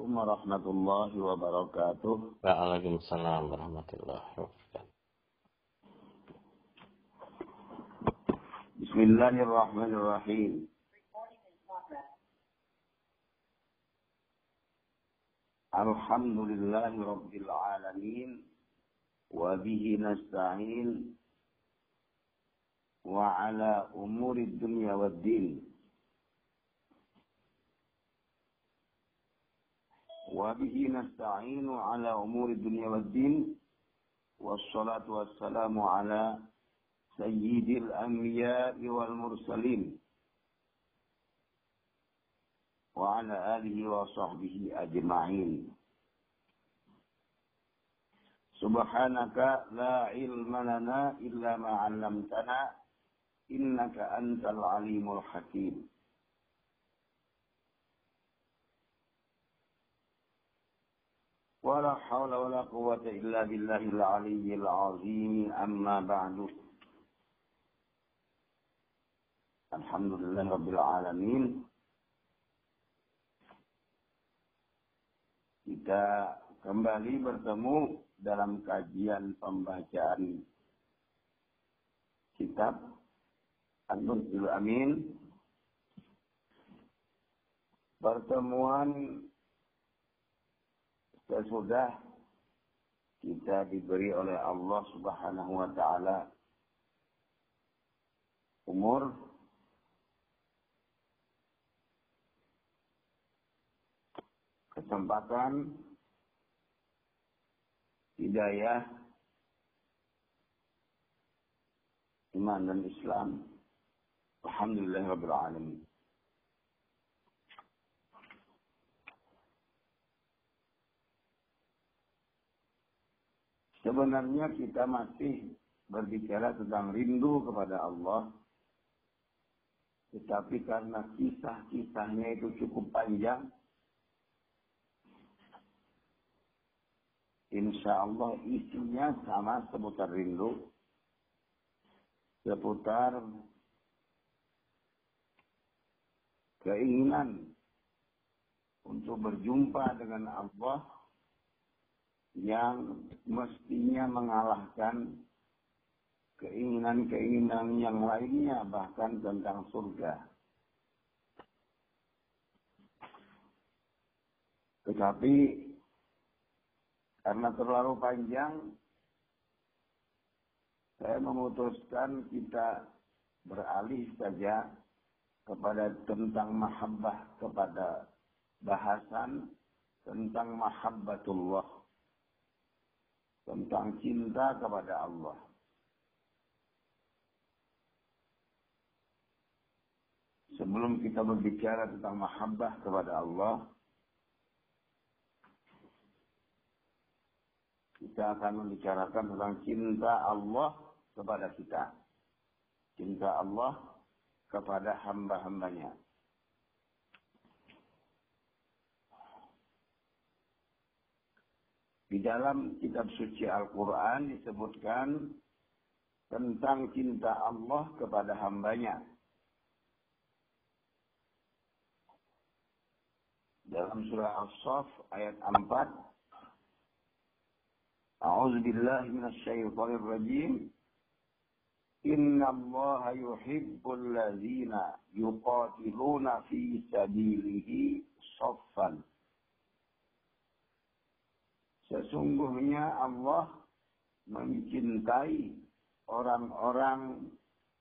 Assalamualaikum warahmatullahi wabarakatuh. Waalaikumsalam warahmatullahi wabarakatuh. Bismillahirrahmanirrahim. Alhamdulillahi rabbil alamin wa bihi nasta'in wa ala umuri dunya wad din. وبه نستعين على أمور الدنيا والدين والصلاة والسلام على سيد الأنبياء والمرسلين. وعلى آله وصحبه أجمعين. سبحانك لا علم لنا إلا ما علمتنا إنك أنت العليم الحكيم. ولا حول ولا قوة إلا بالله العلي العظيم أما بعد الحمد لله رب العالمين kita kembali bertemu dalam kajian pembacaan kitab An-Nurul Amin pertemuan sesudah kita diberi oleh Allah Subhanahu wa taala umur kesempatan hidayah iman dan Islam. Alhamdulillah Rabbil Alamin Sebenarnya kita masih berbicara tentang rindu kepada Allah. Tetapi karena kisah-kisahnya itu cukup panjang. Insya Allah isinya sama seputar rindu. Seputar keinginan untuk berjumpa dengan Allah yang mestinya mengalahkan keinginan-keinginan yang lainnya bahkan tentang surga. Tetapi karena terlalu panjang, saya memutuskan kita beralih saja kepada tentang mahabbah kepada bahasan tentang mahabbatullah tentang cinta kepada Allah. Sebelum kita berbicara tentang mahabbah kepada Allah, kita akan membicarakan tentang cinta Allah kepada kita. Cinta Allah kepada hamba-hambanya. Di dalam kitab suci Al-Quran disebutkan tentang cinta Allah kepada hambanya. Dalam surah As-Saf ayat 4. A'udzu billahi minasyaitonir rajim. Inna Allah yuhibbul ladzina yuqatiluna fi sabilihi saffan Sesungguhnya Allah mencintai orang-orang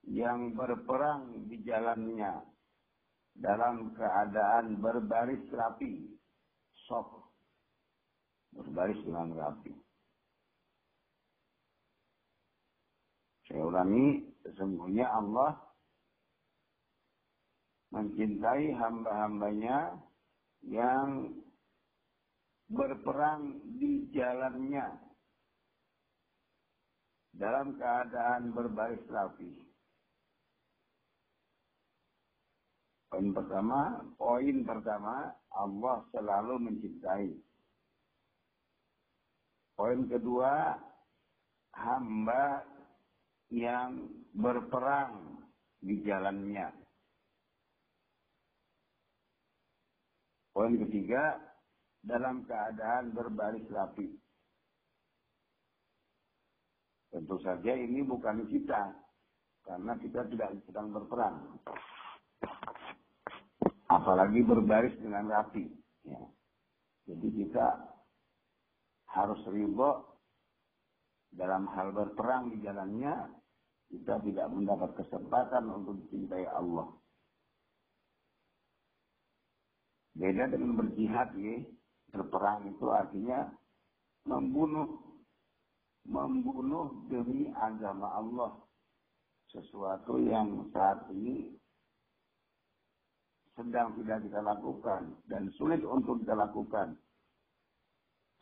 yang berperang di jalannya dalam keadaan berbaris rapi. Sok. Berbaris dengan rapi. Saya ulangi, sesungguhnya Allah mencintai hamba-hambanya yang berperang di jalannya dalam keadaan berbaris rapi. Poin pertama, poin pertama, Allah selalu mencintai. Poin kedua, hamba yang berperang di jalannya. Poin ketiga, dalam keadaan berbaris rapi. Tentu saja ini bukan kita, karena kita tidak sedang berperang. Apalagi berbaris dengan rapi. Ya. Jadi kita harus ribo dalam hal berperang di jalannya, kita tidak mendapat kesempatan untuk dicintai Allah. Beda dengan berjihad, ya. Berperang itu artinya membunuh membunuh demi agama Allah. Sesuatu yang saat ini sedang tidak kita lakukan dan sulit untuk kita lakukan.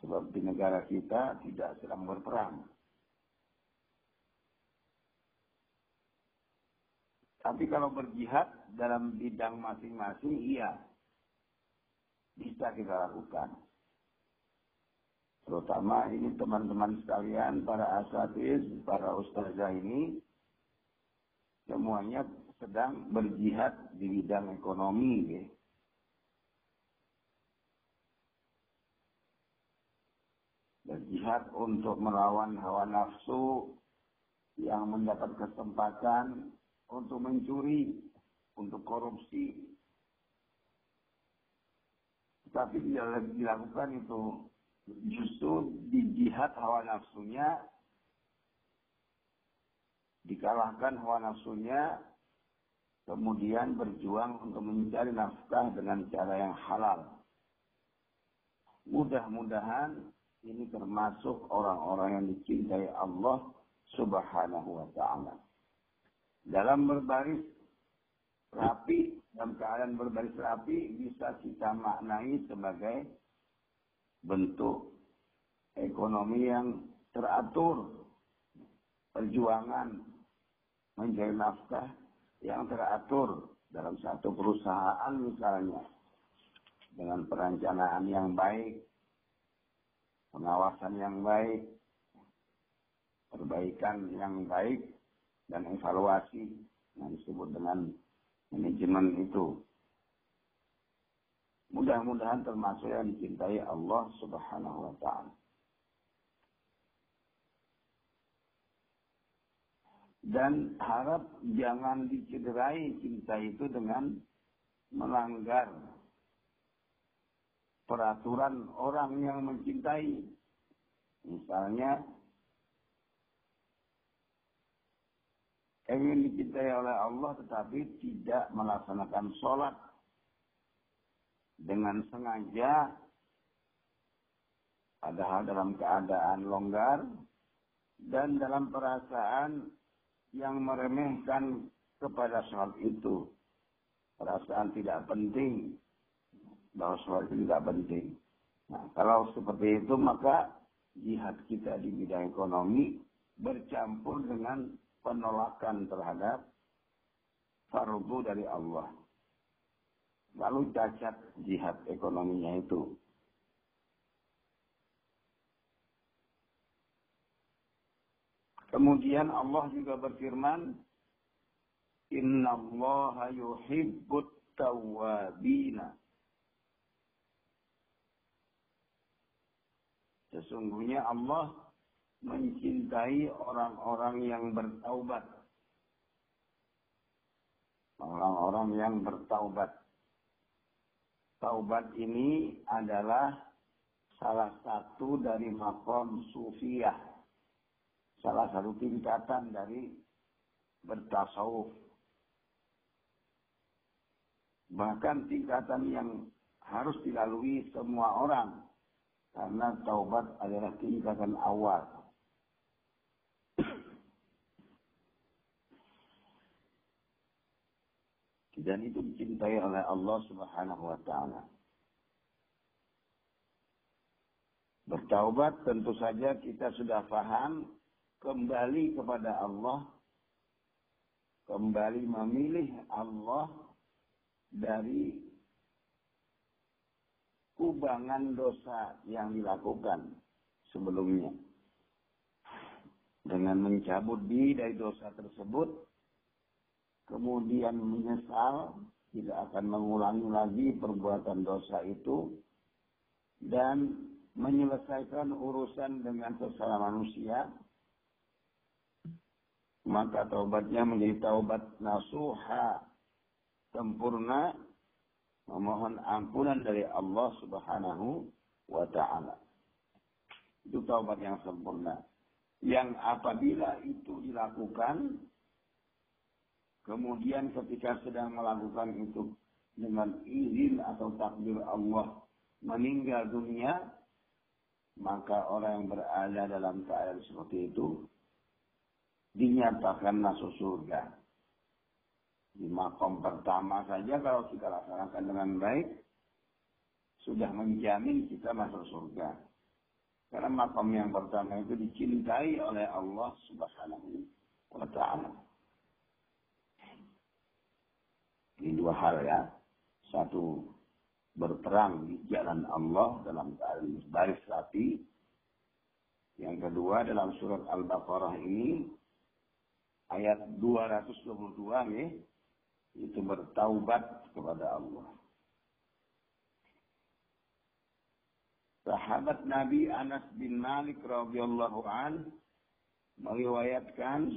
Sebab di negara kita tidak sedang berperang. Tapi kalau berjihad dalam bidang masing-masing, iya. Bisa kita lakukan. Terutama ini teman-teman sekalian, para asatis, para ustazah ini, semuanya sedang berjihad di bidang ekonomi. Ya. Berjihad untuk melawan hawa nafsu yang mendapat kesempatan untuk mencuri, untuk korupsi. Tapi dilakukan itu justru di jihad hawa nafsunya dikalahkan hawa nafsunya kemudian berjuang untuk mencari nafkah dengan cara yang halal. Mudah-mudahan ini termasuk orang-orang yang dicintai Allah Subhanahu wa taala. Dalam berbaris rapi, dalam keadaan berbaris rapi bisa kita maknai sebagai bentuk ekonomi yang teratur, perjuangan mencari nafkah yang teratur dalam satu perusahaan misalnya dengan perencanaan yang baik, pengawasan yang baik, perbaikan yang baik, dan evaluasi yang disebut dengan manajemen itu. Mudah-mudahan termasuk yang dicintai Allah Subhanahu wa taala. Dan harap jangan dicederai cinta itu dengan melanggar peraturan orang yang mencintai. Misalnya, ingin dicintai oleh Allah tetapi tidak melaksanakan sholat dengan sengaja padahal dalam keadaan longgar dan dalam perasaan yang meremehkan kepada sholat itu. Perasaan tidak penting bahwa sholat itu tidak penting. Nah, kalau seperti itu maka jihad kita di bidang ekonomi bercampur dengan penolakan terhadap fardu dari Allah. Lalu cacat jihad ekonominya itu. Kemudian Allah juga berfirman, Inna Allah yuhibbut tawabina. Sesungguhnya Allah mencintai orang-orang yang bertaubat. Orang-orang yang bertaubat. Taubat ini adalah salah satu dari makom sufiyah. Salah satu tingkatan dari bertasawuf. Bahkan tingkatan yang harus dilalui semua orang. Karena taubat adalah tingkatan awal. Dan itu dicintai oleh Allah Subhanahu wa taala. Bertaubat tentu saja kita sudah paham kembali kepada Allah, kembali memilih Allah dari kubangan dosa yang dilakukan sebelumnya. Dengan mencabut diri dari dosa tersebut, kemudian menyesal, tidak akan mengulangi lagi perbuatan dosa itu, dan menyelesaikan urusan dengan sesama manusia, maka taubatnya menjadi taubat nasuha, sempurna, memohon ampunan dari Allah subhanahu wa ta'ala. Itu taubat yang sempurna. Yang apabila itu dilakukan, kemudian ketika sedang melakukan itu dengan izin atau takdir Allah meninggal dunia, maka orang yang berada dalam keadaan seperti itu dinyatakan masuk surga. Di makom pertama saja kalau kita laksanakan dengan baik, sudah menjamin kita masuk surga. Karena makom yang pertama itu dicintai oleh Allah subhanahu wa ta'ala. Ini dua hal ya. Satu, berperang di jalan Allah dalam keadaan baris rapi. Yang kedua dalam surat Al-Baqarah ini ayat 222 nih itu bertaubat kepada Allah. Sahabat Nabi Anas bin Malik radhiyallahu an meriwayatkan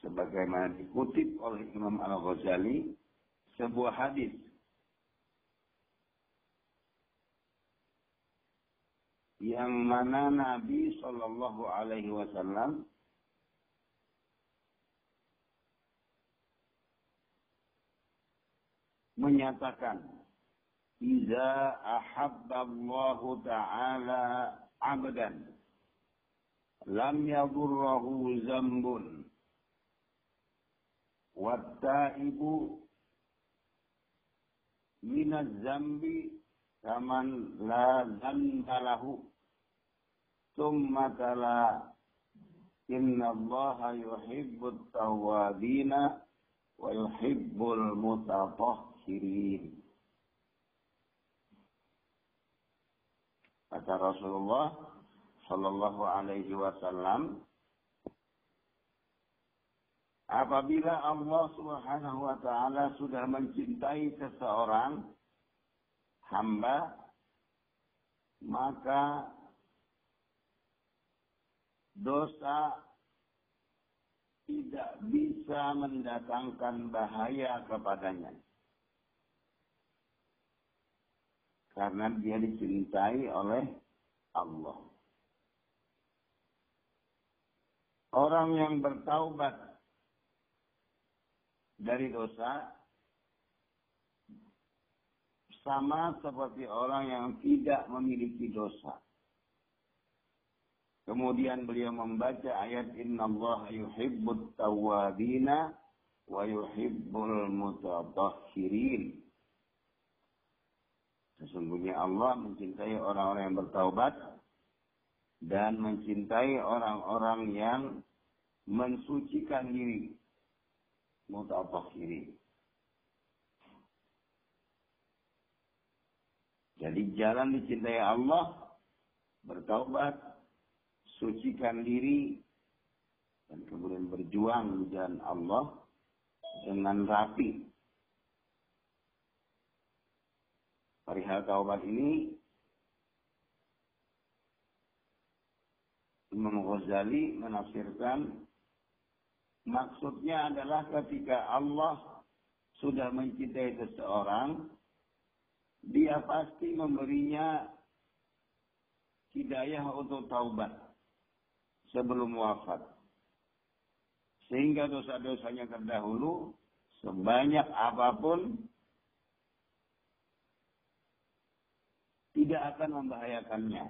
sebagaimana dikutip oleh Imam Al-Ghazali sebuah hadis. Yang mana Nabi Shallallahu Alaihi Wasallam menyatakan Iza ahabballahu ta'ala abdan lam yadurrahu zambun wattaibu minaz zambi kaman la zambalahu thumma tala inna allaha yuhibbut wa yuhibbul Kata Rasulullah Shallallahu Alaihi Wasallam, apabila Allah Subhanahu Wa Taala sudah mencintai seseorang hamba, maka dosa tidak bisa mendatangkan bahaya kepadanya. Karena dia dicintai oleh Allah. Orang yang bertaubat dari dosa sama seperti orang yang tidak memiliki dosa. Kemudian beliau membaca ayat Inna Allah yuhibbut tawabina wa yuhibbul mutatahhirin. Sesungguhnya Allah mencintai orang-orang yang bertaubat dan mencintai orang-orang yang mensucikan diri. Mutafakhiri. Jadi jalan dicintai Allah, bertaubat, sucikan diri, dan kemudian berjuang di jalan Allah dengan rapi perihal taubat ini Imam Ghazali menafsirkan maksudnya adalah ketika Allah sudah mencintai seseorang dia pasti memberinya hidayah untuk taubat sebelum wafat sehingga dosa-dosanya terdahulu sebanyak apa pun tidak akan membahayakannya.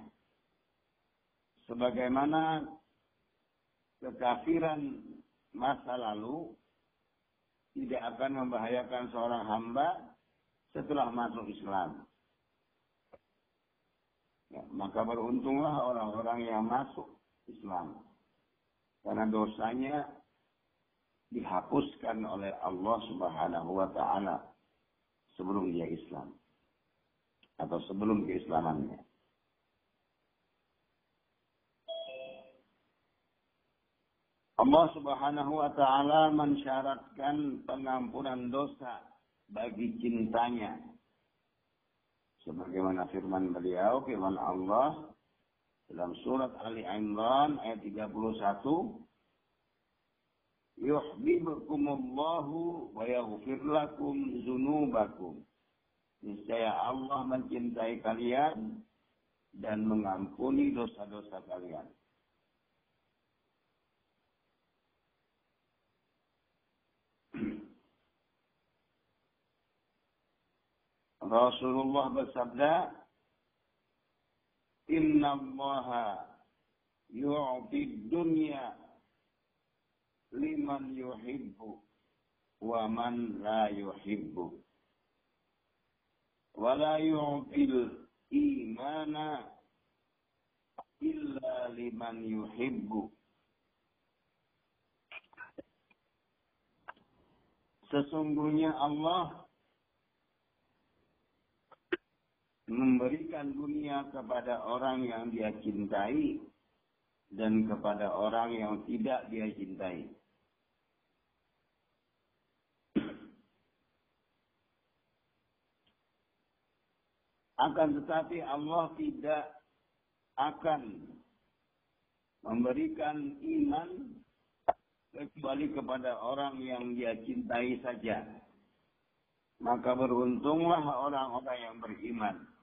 Sebagaimana kekafiran masa lalu tidak akan membahayakan seorang hamba setelah masuk Islam. Ya, maka beruntunglah orang-orang yang masuk Islam. Karena dosanya dihapuskan oleh Allah Subhanahu wa taala sebelum dia Islam atau sebelum keislamannya. Allah Subhanahu wa taala mensyaratkan pengampunan dosa bagi cintanya Sebagaimana firman beliau, firman Allah dalam surat Ali Imran ayat 31, Yuhibbukumullahu wa yaghfir lakum zunubakum. Niscaya Allah mencintai kalian dan mengampuni dosa-dosa kalian. Rasulullah bersabda, Inna Allah yu'ti dunya liman yuhibbu wa man la yuhibbu. Wa la yu'til imana illa liman yuhibbu. Sesungguhnya Allah memberikan dunia kepada orang yang dia cintai dan kepada orang yang tidak dia cintai. Akan tetapi Allah tidak akan memberikan iman kecuali kepada orang yang dia cintai saja. Maka beruntunglah orang-orang yang beriman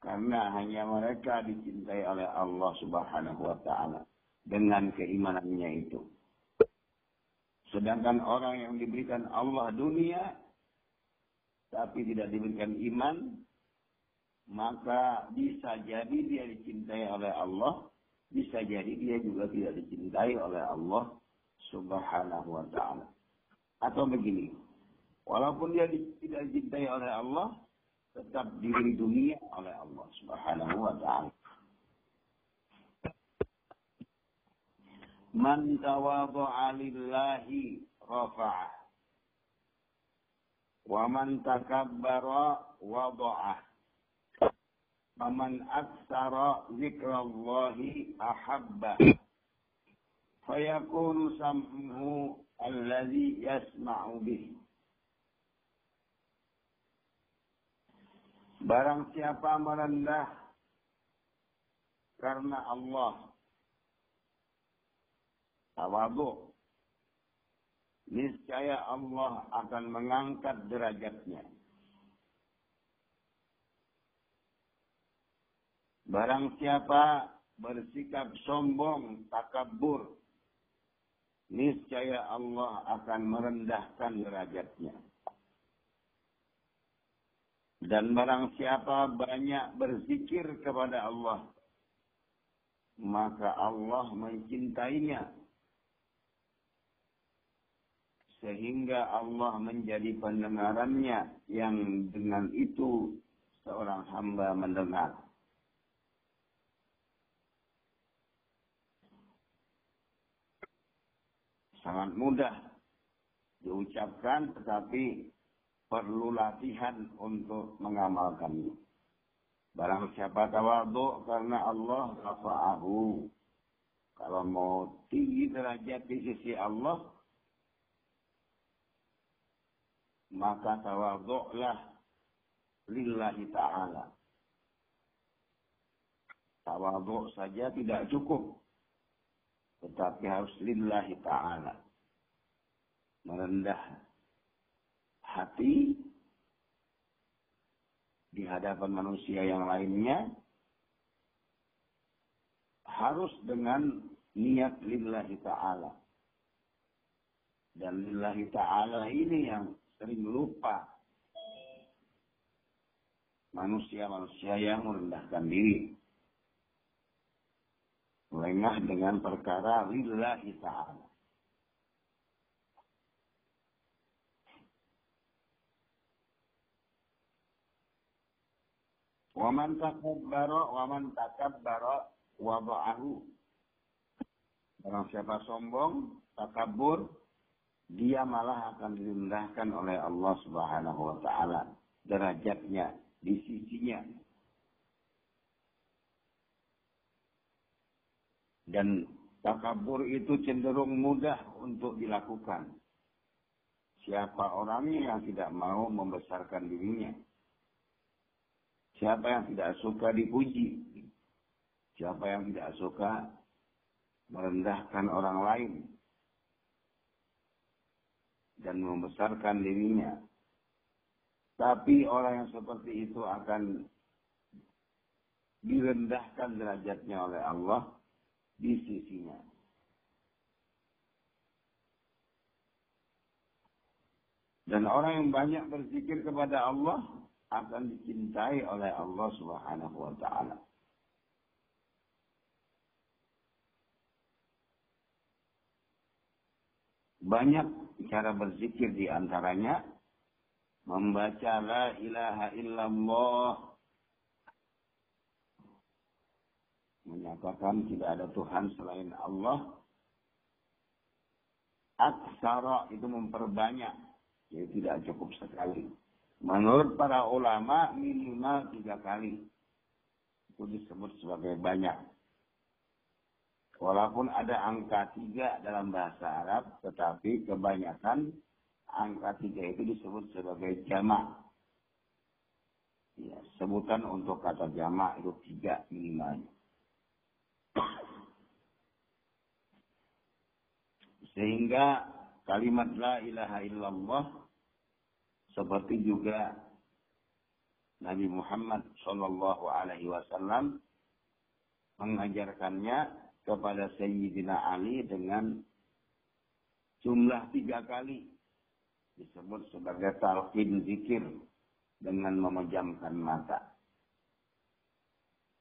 karena hanya mereka dicintai oleh Allah Subhanahu wa taala dengan keimanannya itu. Sedangkan orang yang diberikan Allah dunia tapi tidak diberikan iman, maka bisa jadi dia dicintai oleh Allah, bisa jadi dia juga tidak dicintai oleh Allah Subhanahu wa taala. Atau begini, walaupun dia tidak dicintai oleh Allah, tetap dunia oleh Allah Subhanahu wa taala. Man tawadha'a lillahi rafa'ah. Wa man takabbara wada'ah. Faman aksara zikrallahi ahabba. Fayakunu sam'uhu alladhi yasma'u bihi. Barang siapa merendah karena Allah tawadu niscaya Allah akan mengangkat derajatnya. Barang siapa bersikap sombong, takabur, niscaya Allah akan merendahkan derajatnya. Dan barang siapa banyak berzikir kepada Allah, maka Allah mencintainya. Sehingga Allah menjadi pendengarannya yang dengan itu seorang hamba mendengar. Sangat mudah diucapkan tetapi perlu latihan untuk mengamalkannya. Barang siapa tawadu karena Allah rafa'ahu. Kalau mau tinggi derajat di sisi Allah, maka tawaduklah lillahi ta'ala. Tawaduk saja tidak cukup. Tetapi harus lillahi ta'ala. Merendah hati di hadapan manusia yang lainnya harus dengan niat lillahi ta'ala. Dan lillahi ta'ala ini yang sering lupa. Manusia-manusia yang merendahkan diri. Lengah dengan perkara lillahi ta'ala. Waman takabbara waman takabbara wada'ahu. Barang siapa sombong, takabur, dia malah akan direndahkan oleh Allah Subhanahu wa taala derajatnya di sisinya. Dan takabur itu cenderung mudah untuk dilakukan. Siapa orangnya yang tidak mau membesarkan dirinya? Siapa yang tidak suka dipuji? Siapa yang tidak suka merendahkan orang lain dan membesarkan dirinya? Tapi orang yang seperti itu akan direndahkan derajatnya oleh Allah di sisinya. Dan orang yang banyak berzikir kepada Allah akan dicintai oleh Allah Subhanahu wa taala. Banyak cara berzikir di antaranya membaca la ilaha illallah menyatakan tidak ada Tuhan selain Allah aksara itu memperbanyak jadi tidak cukup sekali menurut para ulama minimal tiga kali itu disebut sebagai banyak Walaupun ada angka tiga dalam bahasa Arab, tetapi kebanyakan angka tiga itu disebut sebagai jamak. Ya, sebutan untuk kata jamak itu tiga minimalnya. Sehingga kalimat la ilaha illallah seperti juga Nabi Muhammad Shallallahu Alaihi Wasallam mengajarkannya kepada Sayyidina Ali dengan jumlah tiga kali disebut sebagai talqin zikir dengan memejamkan mata.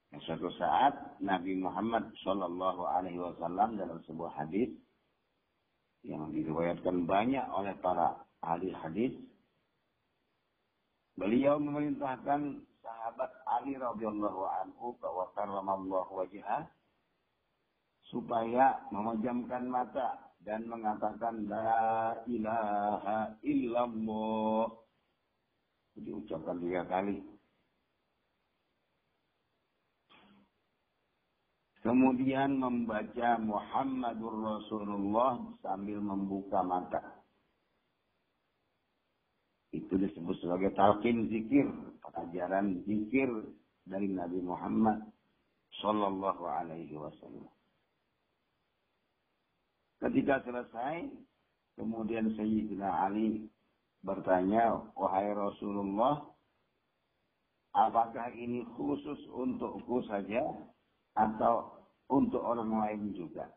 Dan suatu saat Nabi Muhammad Shallallahu Alaihi Wasallam dalam sebuah hadis yang diriwayatkan banyak oleh para ahli hadis, beliau memerintahkan sahabat Ali radhiyallahu anhu bahwa karramallahu wajhah supaya memejamkan mata dan mengatakan la ilaha illallah. Diucapkan tiga kali. Kemudian membaca Muhammadur Rasulullah sambil membuka mata. Itu disebut sebagai talqin zikir, ajaran zikir dari Nabi Muhammad Sallallahu Alaihi Wasallam. Ketika selesai, kemudian Sayyidina Ali bertanya, Wahai Rasulullah, apakah ini khusus untukku saja atau untuk orang lain juga?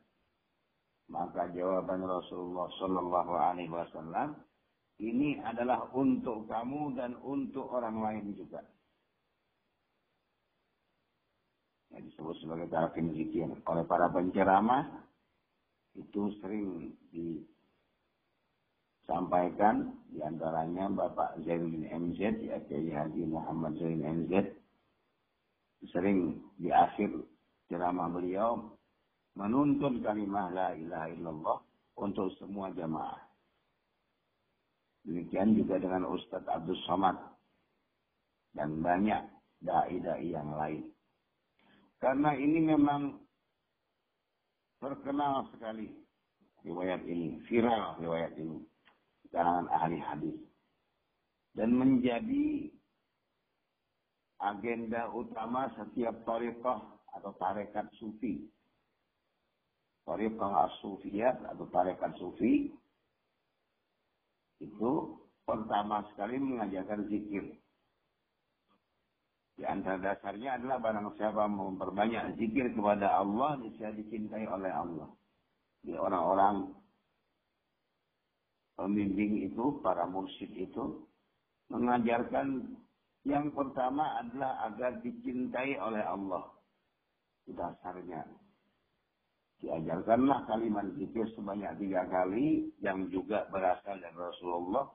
Maka jawaban Rasulullah Shallallahu Alaihi Wasallam, ini adalah untuk kamu dan untuk orang lain juga. Yang disebut sebagai tarafin zikir oleh para penceramah itu sering disampaikan di antaranya Bapak Zainuddin MZ ya Kiai Haji Muhammad Zainuddin MZ sering di akhir ceramah beliau menuntun kalimat la ilaha illallah untuk semua jamaah. Demikian juga dengan Ustadz Abdul Somad dan banyak dai-dai yang lain. Karena ini memang terkenal sekali riwayat ini, viral riwayat ini kalangan ahli hadis dan menjadi agenda utama setiap tariqah atau tarekat sufi. Tariqah as-sufiyat atau tarekat sufi itu pertama sekali mengajarkan zikir. Di antara dasarnya adalah barang siapa memperbanyak zikir kepada Allah, bisa dicintai oleh Allah. Di orang-orang pembimbing itu, para mursyid itu, mengajarkan yang pertama adalah agar dicintai oleh Allah. Dasarnya. Diajarkanlah kalimat zikir sebanyak tiga kali, yang juga berasal dari Rasulullah,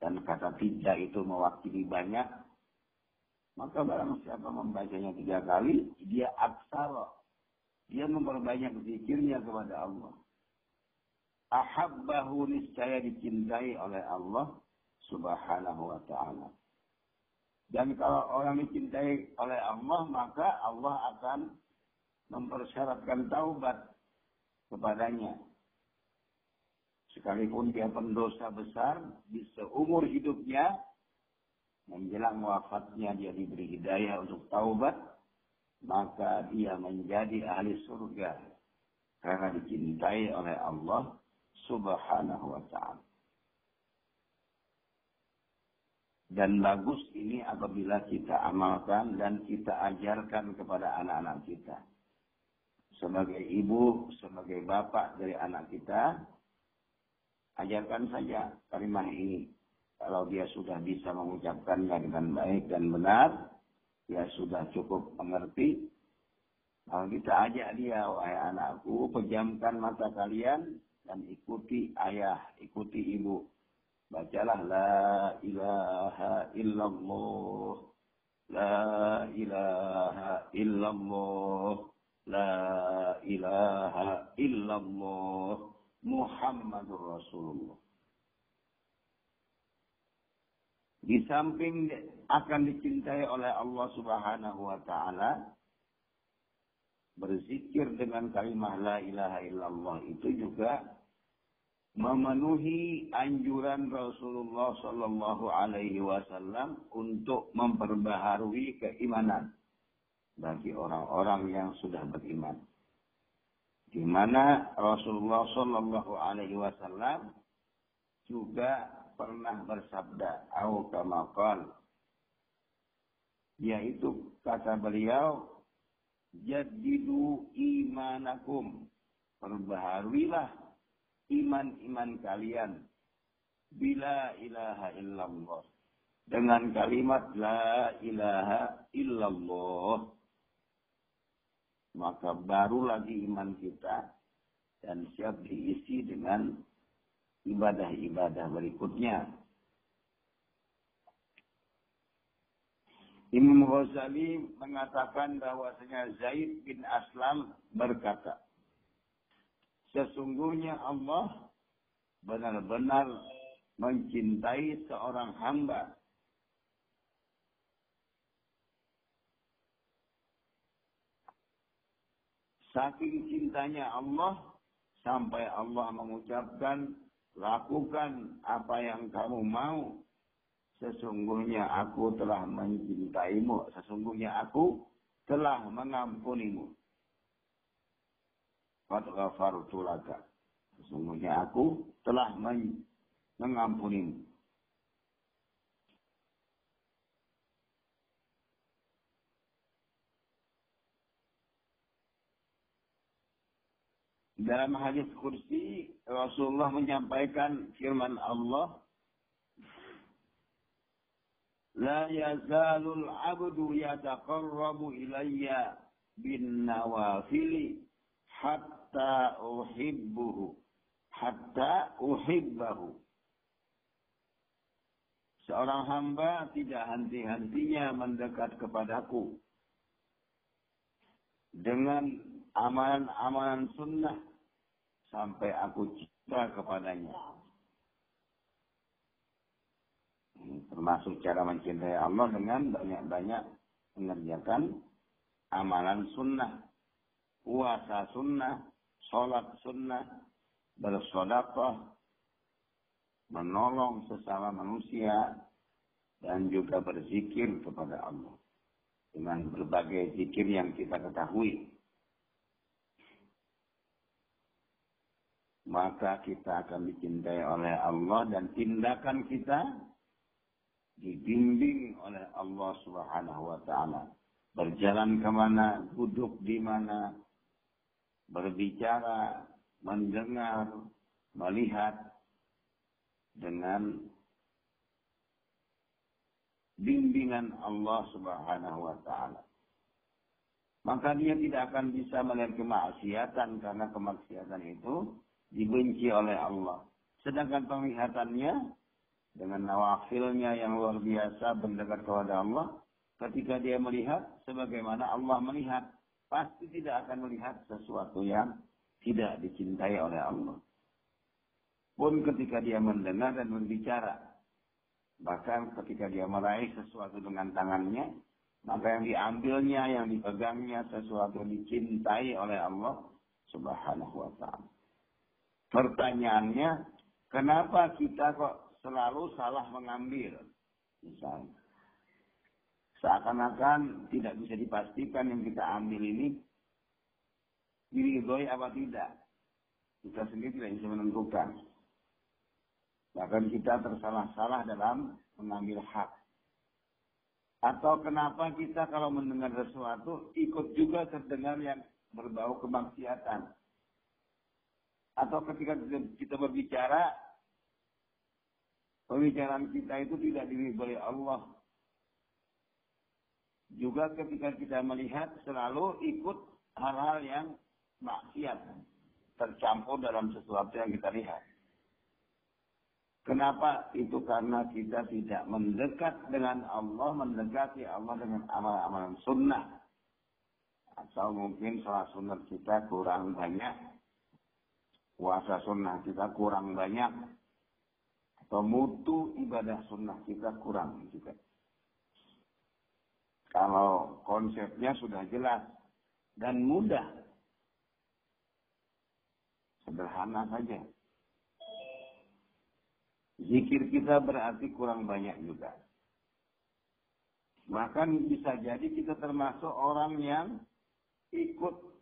dan kata tidak itu mewakili banyak, maka barang siapa membacanya tiga kali, dia aksara. Dia memperbanyak zikirnya kepada Allah. Ahabbahu niscaya dicintai oleh Allah subhanahu wa ta'ala. Dan kalau orang dicintai oleh Allah, maka Allah akan mempersyaratkan taubat kepadanya. Sekalipun dia pendosa besar, di seumur hidupnya, menjelang wafatnya dia diberi hidayah untuk taubat, maka dia menjadi ahli surga karena dicintai oleh Allah Subhanahu wa taala. Dan bagus ini apabila kita amalkan dan kita ajarkan kepada anak-anak kita. Sebagai ibu, sebagai bapak dari anak kita, ajarkan saja kalimat ini. Kalau dia sudah bisa mengucapkannya dengan baik dan benar, dia sudah cukup mengerti. Kalau kita ajak dia, wahai anakku, pejamkan mata kalian dan ikuti ayah, ikuti ibu Bacalah la ilaha illallah. La ilaha illallah. La ilaha illallah. Muhammadur Rasulullah. Di samping akan dicintai oleh Allah Subhanahu wa taala, berzikir dengan kalimat la ilaha illallah itu juga memenuhi anjuran Rasulullah Shallallahu Alaihi Wasallam untuk memperbaharui keimanan bagi orang-orang yang sudah beriman. Di mana Rasulullah Shallallahu Alaihi Wasallam juga pernah bersabda, "Au kamakal," yaitu kata beliau, "Jadidu imanakum." Perbaharuilah iman-iman kalian bila ilaha illallah dengan kalimat la ilaha illallah maka baru lagi iman kita dan siap diisi dengan ibadah-ibadah berikutnya. Imam Ghazali mengatakan bahwasanya Zaid bin Aslam berkata, Sesungguhnya Allah benar-benar mencintai seorang hamba. Saking cintanya Allah, sampai Allah mengucapkan, lakukan apa yang kamu mau. Sesungguhnya aku telah mencintaimu. Sesungguhnya aku telah mengampunimu. Qad ghafartu. Sesungguhnya aku telah mengampunimu. Dalam hadis kursi Rasulullah menyampaikan firman Allah La yazalul abdu yataqarrabu ilayya bin nawafili hatta uhibbuhu hatta uhibbahu. Seorang hamba tidak henti-hentinya mendekat kepadaku dengan amalan-amalan sunnah sampai aku cinta kepadanya. Termasuk cara mencintai Allah dengan banyak-banyak mengerjakan amalan sunnah puasa sunnah, sholat sunnah, bersodakah, menolong sesama manusia, dan juga berzikir kepada Allah. Dengan berbagai zikir yang kita ketahui. Maka kita akan dicintai oleh Allah dan tindakan kita dibimbing oleh Allah Subhanahu wa taala. Berjalan ke mana, duduk di mana, berbicara, mendengar, melihat dengan bimbingan Allah Subhanahu wa taala. Maka dia tidak akan bisa melihat kemaksiatan karena kemaksiatan itu dibenci oleh Allah. Sedangkan penglihatannya dengan nawafilnya yang luar biasa mendekat kepada Allah, ketika dia melihat sebagaimana Allah melihat, pasti tidak akan melihat sesuatu yang tidak dicintai oleh Allah. Pun ketika dia mendengar dan berbicara, bahkan ketika dia meraih sesuatu dengan tangannya, maka yang diambilnya, yang dipegangnya sesuatu dicintai oleh Allah Subhanahu wa taala. Pertanyaannya, kenapa kita kok selalu salah mengambil? Misalnya, seakan-akan tidak bisa dipastikan yang kita ambil ini diridhoi apa tidak. Kita sendiri tidak bisa menentukan. Bahkan kita tersalah-salah dalam mengambil hak. Atau kenapa kita kalau mendengar sesuatu ikut juga terdengar yang berbau kemaksiatan. Atau ketika kita berbicara, pembicaraan kita itu tidak diridhoi Allah. Juga ketika kita melihat selalu ikut hal-hal yang maksiat tercampur dalam sesuatu yang kita lihat. Kenapa? Itu karena kita tidak mendekat dengan Allah, mendekati Allah dengan amal-amalan sunnah. Atau mungkin salah sunnah kita kurang banyak. Puasa sunnah kita kurang banyak. Atau ibadah sunnah kita kurang juga. Kalau konsepnya sudah jelas dan mudah Sederhana saja. Zikir kita berarti kurang banyak juga. Bahkan bisa jadi kita termasuk orang yang ikut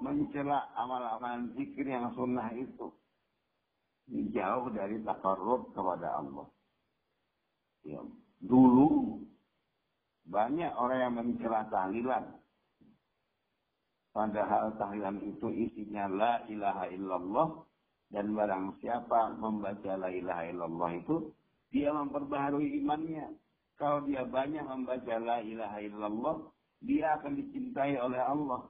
mencela amal-amalan zikir yang sunnah itu. Jauh dari takarrub kepada Allah. Ya, dulu banyak orang yang mencela tahlilan. Padahal tahlilan itu isinya la ilaha illallah dan barang siapa membaca la ilaha illallah itu dia memperbaharui imannya. Kalau dia banyak membaca la ilaha illallah, dia akan dicintai oleh Allah.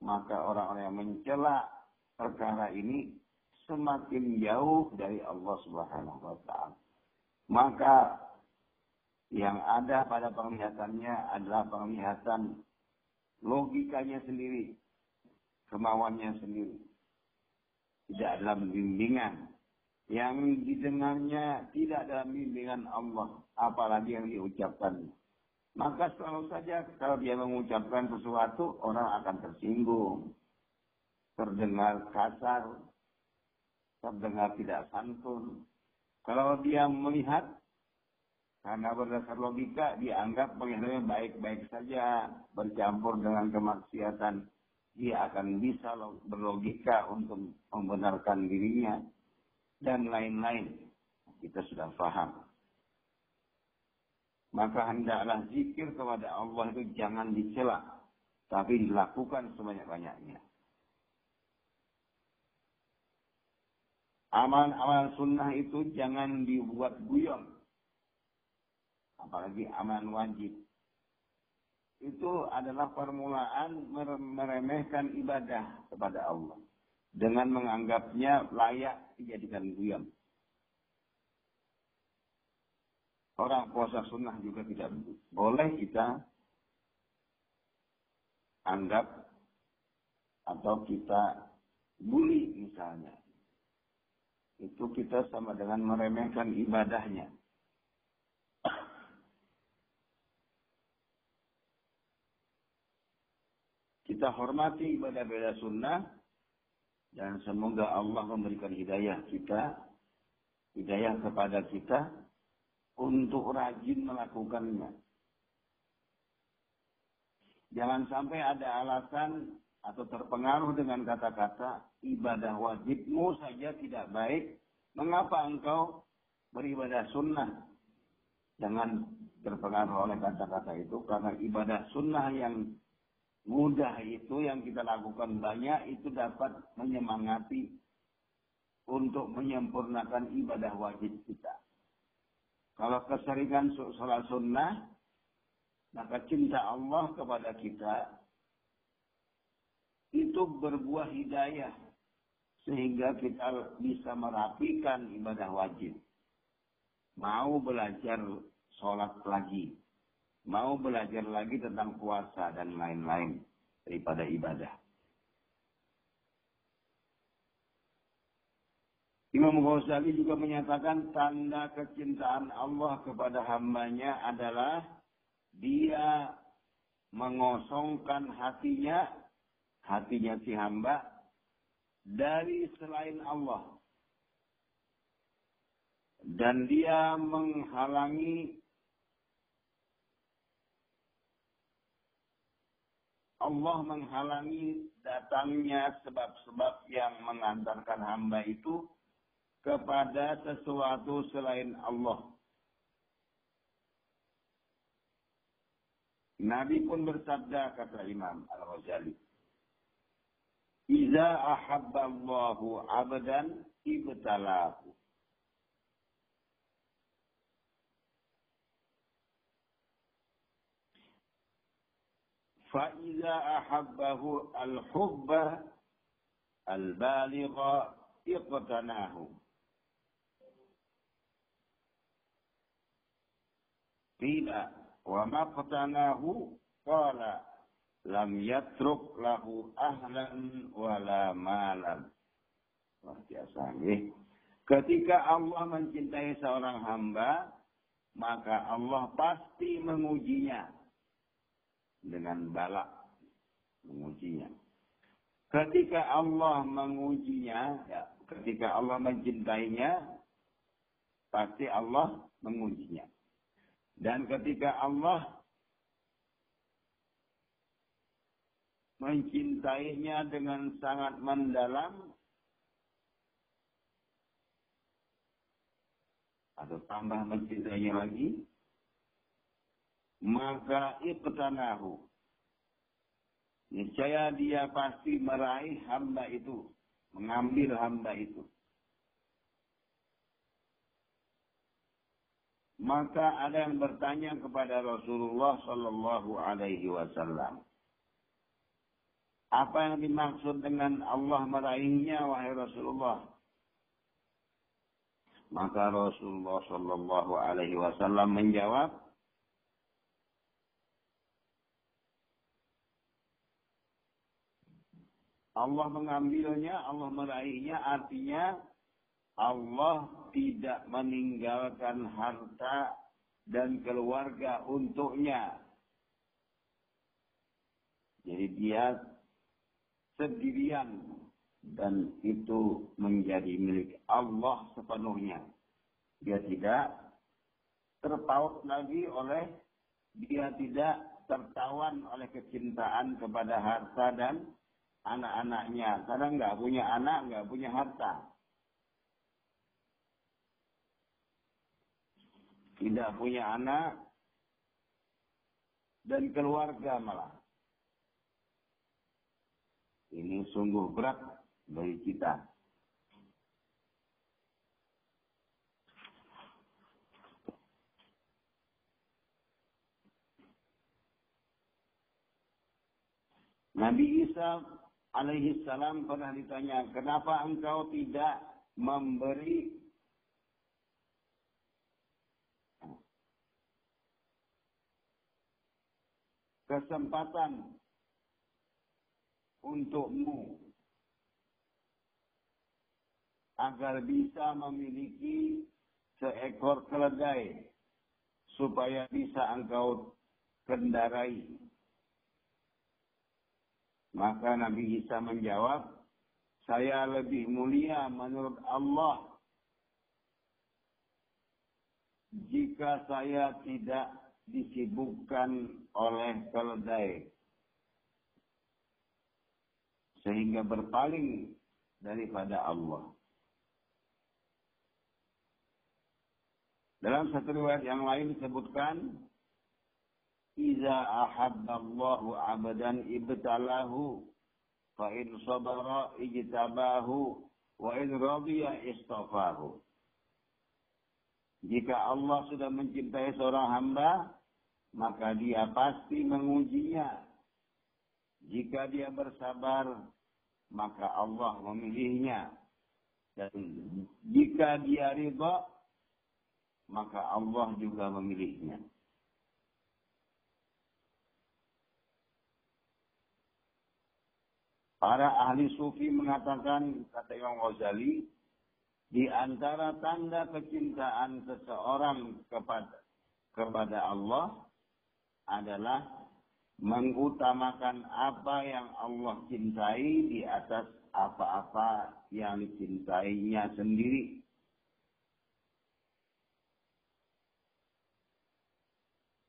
Maka orang-orang yang mencela perkara ini semakin jauh dari Allah Subhanahu wa taala. Maka yang ada pada penglihatannya adalah penglihatan logikanya sendiri, kemauannya sendiri. Tidak dalam bimbingan. Yang didengarnya tidak dalam bimbingan Allah, apalagi yang diucapkan. Maka selalu saja kalau dia mengucapkan sesuatu, orang akan tersinggung. Terdengar kasar, terdengar tidak santun. Kalau dia melihat karena berdasar logika dianggap pengendaranya baik-baik saja bercampur dengan kemaksiatan. Dia akan bisa berlogika untuk membenarkan dirinya dan lain-lain. Kita sudah paham. Maka hendaklah zikir kepada Allah itu jangan dicela, tapi dilakukan sebanyak-banyaknya. Amal-amal sunnah itu jangan dibuat guyon apalagi aman wajib. Itu adalah permulaan meremehkan ibadah kepada Allah. Dengan menganggapnya layak dijadikan guyon. Orang puasa sunnah juga tidak boleh kita anggap atau kita bully misalnya. Itu kita sama dengan meremehkan ibadahnya. Kita hormati ibadah-ibadah sunnah dan semoga Allah memberikan hidayah kita, hidayah kepada kita untuk rajin melakukannya. Jangan sampai ada alasan atau terpengaruh dengan kata-kata ibadah wajibmu saja tidak baik. Mengapa engkau beribadah sunnah? Jangan terpengaruh oleh kata-kata itu karena ibadah sunnah yang mudah itu yang kita lakukan banyak itu dapat menyemangati untuk menyempurnakan ibadah wajib kita. Kalau keseringan sholat sunnah, maka cinta Allah kepada kita itu berbuah hidayah sehingga kita bisa merapikan ibadah wajib. Mau belajar sholat lagi, mau belajar lagi tentang puasa dan lain-lain daripada ibadah. Imam Ghazali juga menyatakan tanda kecintaan Allah kepada hambanya adalah dia mengosongkan hatinya, hatinya si hamba, dari selain Allah. Dan dia menghalangi Allah menghalangi datangnya sebab-sebab yang mengantarkan hamba itu kepada sesuatu selain Allah. Nabi pun bersabda kata Imam Al-Ghazali. Iza ahabballahu abdan ibtalahu. فإذا أحبه الحب البالغ اقتناه قيل وما اقتناه قال lam yatruk lahu ahlan wala malan. Luar biasa. Eh. Ketika Allah mencintai seorang hamba, maka Allah pasti mengujinya dengan balak mengujinya. Ketika Allah mengujinya, ya, ketika Allah mencintainya, pasti Allah mengujinya. Dan ketika Allah mencintainya dengan sangat mendalam, atau tambah mencintainya lagi, maka iqtanahu. Niscaya dia pasti meraih hamba itu, mengambil hamba itu. Maka ada yang bertanya kepada Rasulullah Sallallahu Alaihi Wasallam, apa yang dimaksud dengan Allah meraihnya, wahai Rasulullah? Maka Rasulullah Sallallahu Alaihi Wasallam menjawab, Allah mengambilnya, Allah meraihnya, artinya Allah tidak meninggalkan harta dan keluarga untuknya. Jadi dia sendirian dan itu menjadi milik Allah sepenuhnya. Dia tidak terpaut lagi oleh dia tidak tertawan oleh kecintaan kepada harta dan anak-anaknya. Karena nggak punya anak, nggak punya harta. Tidak punya anak dan keluarga malah. Ini sungguh berat bagi kita. Nabi Isa alaihi salam pernah ditanya, kenapa engkau tidak memberi kesempatan untukmu agar bisa memiliki seekor keledai supaya bisa engkau kendarai. Maka Nabi Isa menjawab, saya lebih mulia menurut Allah. Jika saya tidak disibukkan oleh keledai sehingga berpaling daripada Allah. Dalam satu riwayat yang lain disebutkan Iza ahabballahu abadan ibtalahu fa in ijtabahu wa in radiya. Jika Allah sudah mencintai seorang hamba, maka dia pasti mengujinya. Jika dia bersabar, maka Allah memilihnya. Dan jika dia ridha, maka Allah juga memilihnya. Para ahli sufi mengatakan, kata Imam Ghazali, di antara tanda kecintaan seseorang kepada kepada Allah adalah mengutamakan apa yang Allah cintai di atas apa-apa yang dicintainya sendiri.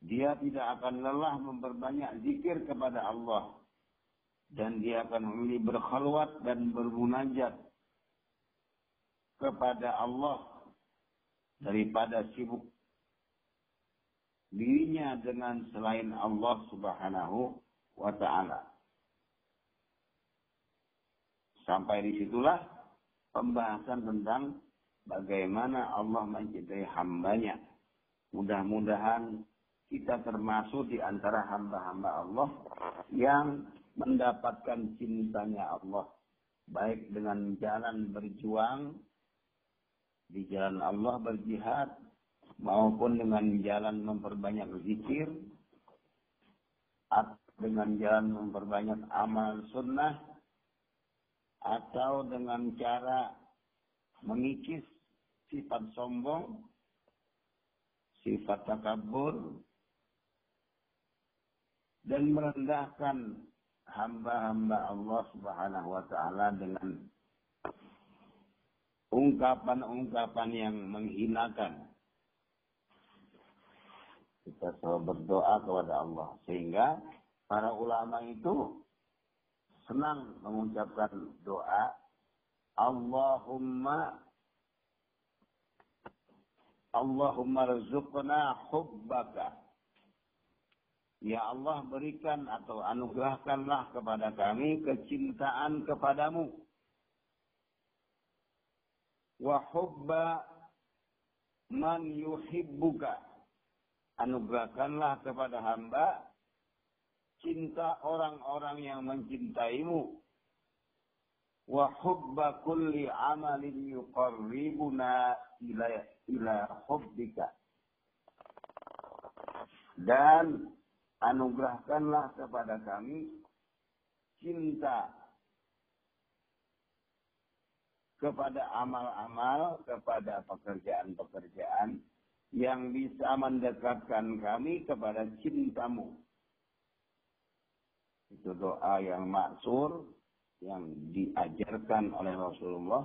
Dia tidak akan lelah memperbanyak zikir kepada Allah dan dia akan memilih berkhulwat dan bermunajat kepada Allah daripada sibuk dirinya dengan selain Allah Subhanahu wa taala. Sampai di situlah pembahasan tentang bagaimana Allah mencintai hambanya. Mudah-mudahan kita termasuk di antara hamba-hamba Allah yang mendapatkan cintanya Allah. Baik dengan jalan berjuang, di jalan Allah berjihad, maupun dengan jalan memperbanyak zikir, atau dengan jalan memperbanyak amal sunnah, atau dengan cara mengikis sifat sombong, sifat takabur, dan merendahkan hamba-hamba Allah Subhanahu wa taala dengan ungkapan-ungkapan yang menghinakan. Kita selalu berdoa kepada Allah sehingga para ulama itu senang mengucapkan doa Allahumma Allahumma rizukna hubbaka Ya Allah berikan atau anugerahkanlah kepada kami kecintaan kepadamu. Wa hubba man yuhibbuka. Anugerahkanlah kepada hamba cinta orang-orang yang mencintaimu. Wa hubba kulli amalin yuqarribuna ila, ila hubbika. Dan anugerahkanlah kepada kami cinta kepada amal-amal, kepada pekerjaan-pekerjaan yang bisa mendekatkan kami kepada cintamu. Itu doa yang maksur yang diajarkan oleh Rasulullah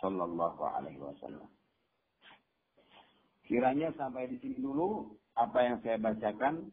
Shallallahu Alaihi Wasallam. Kiranya sampai di sini dulu apa yang saya bacakan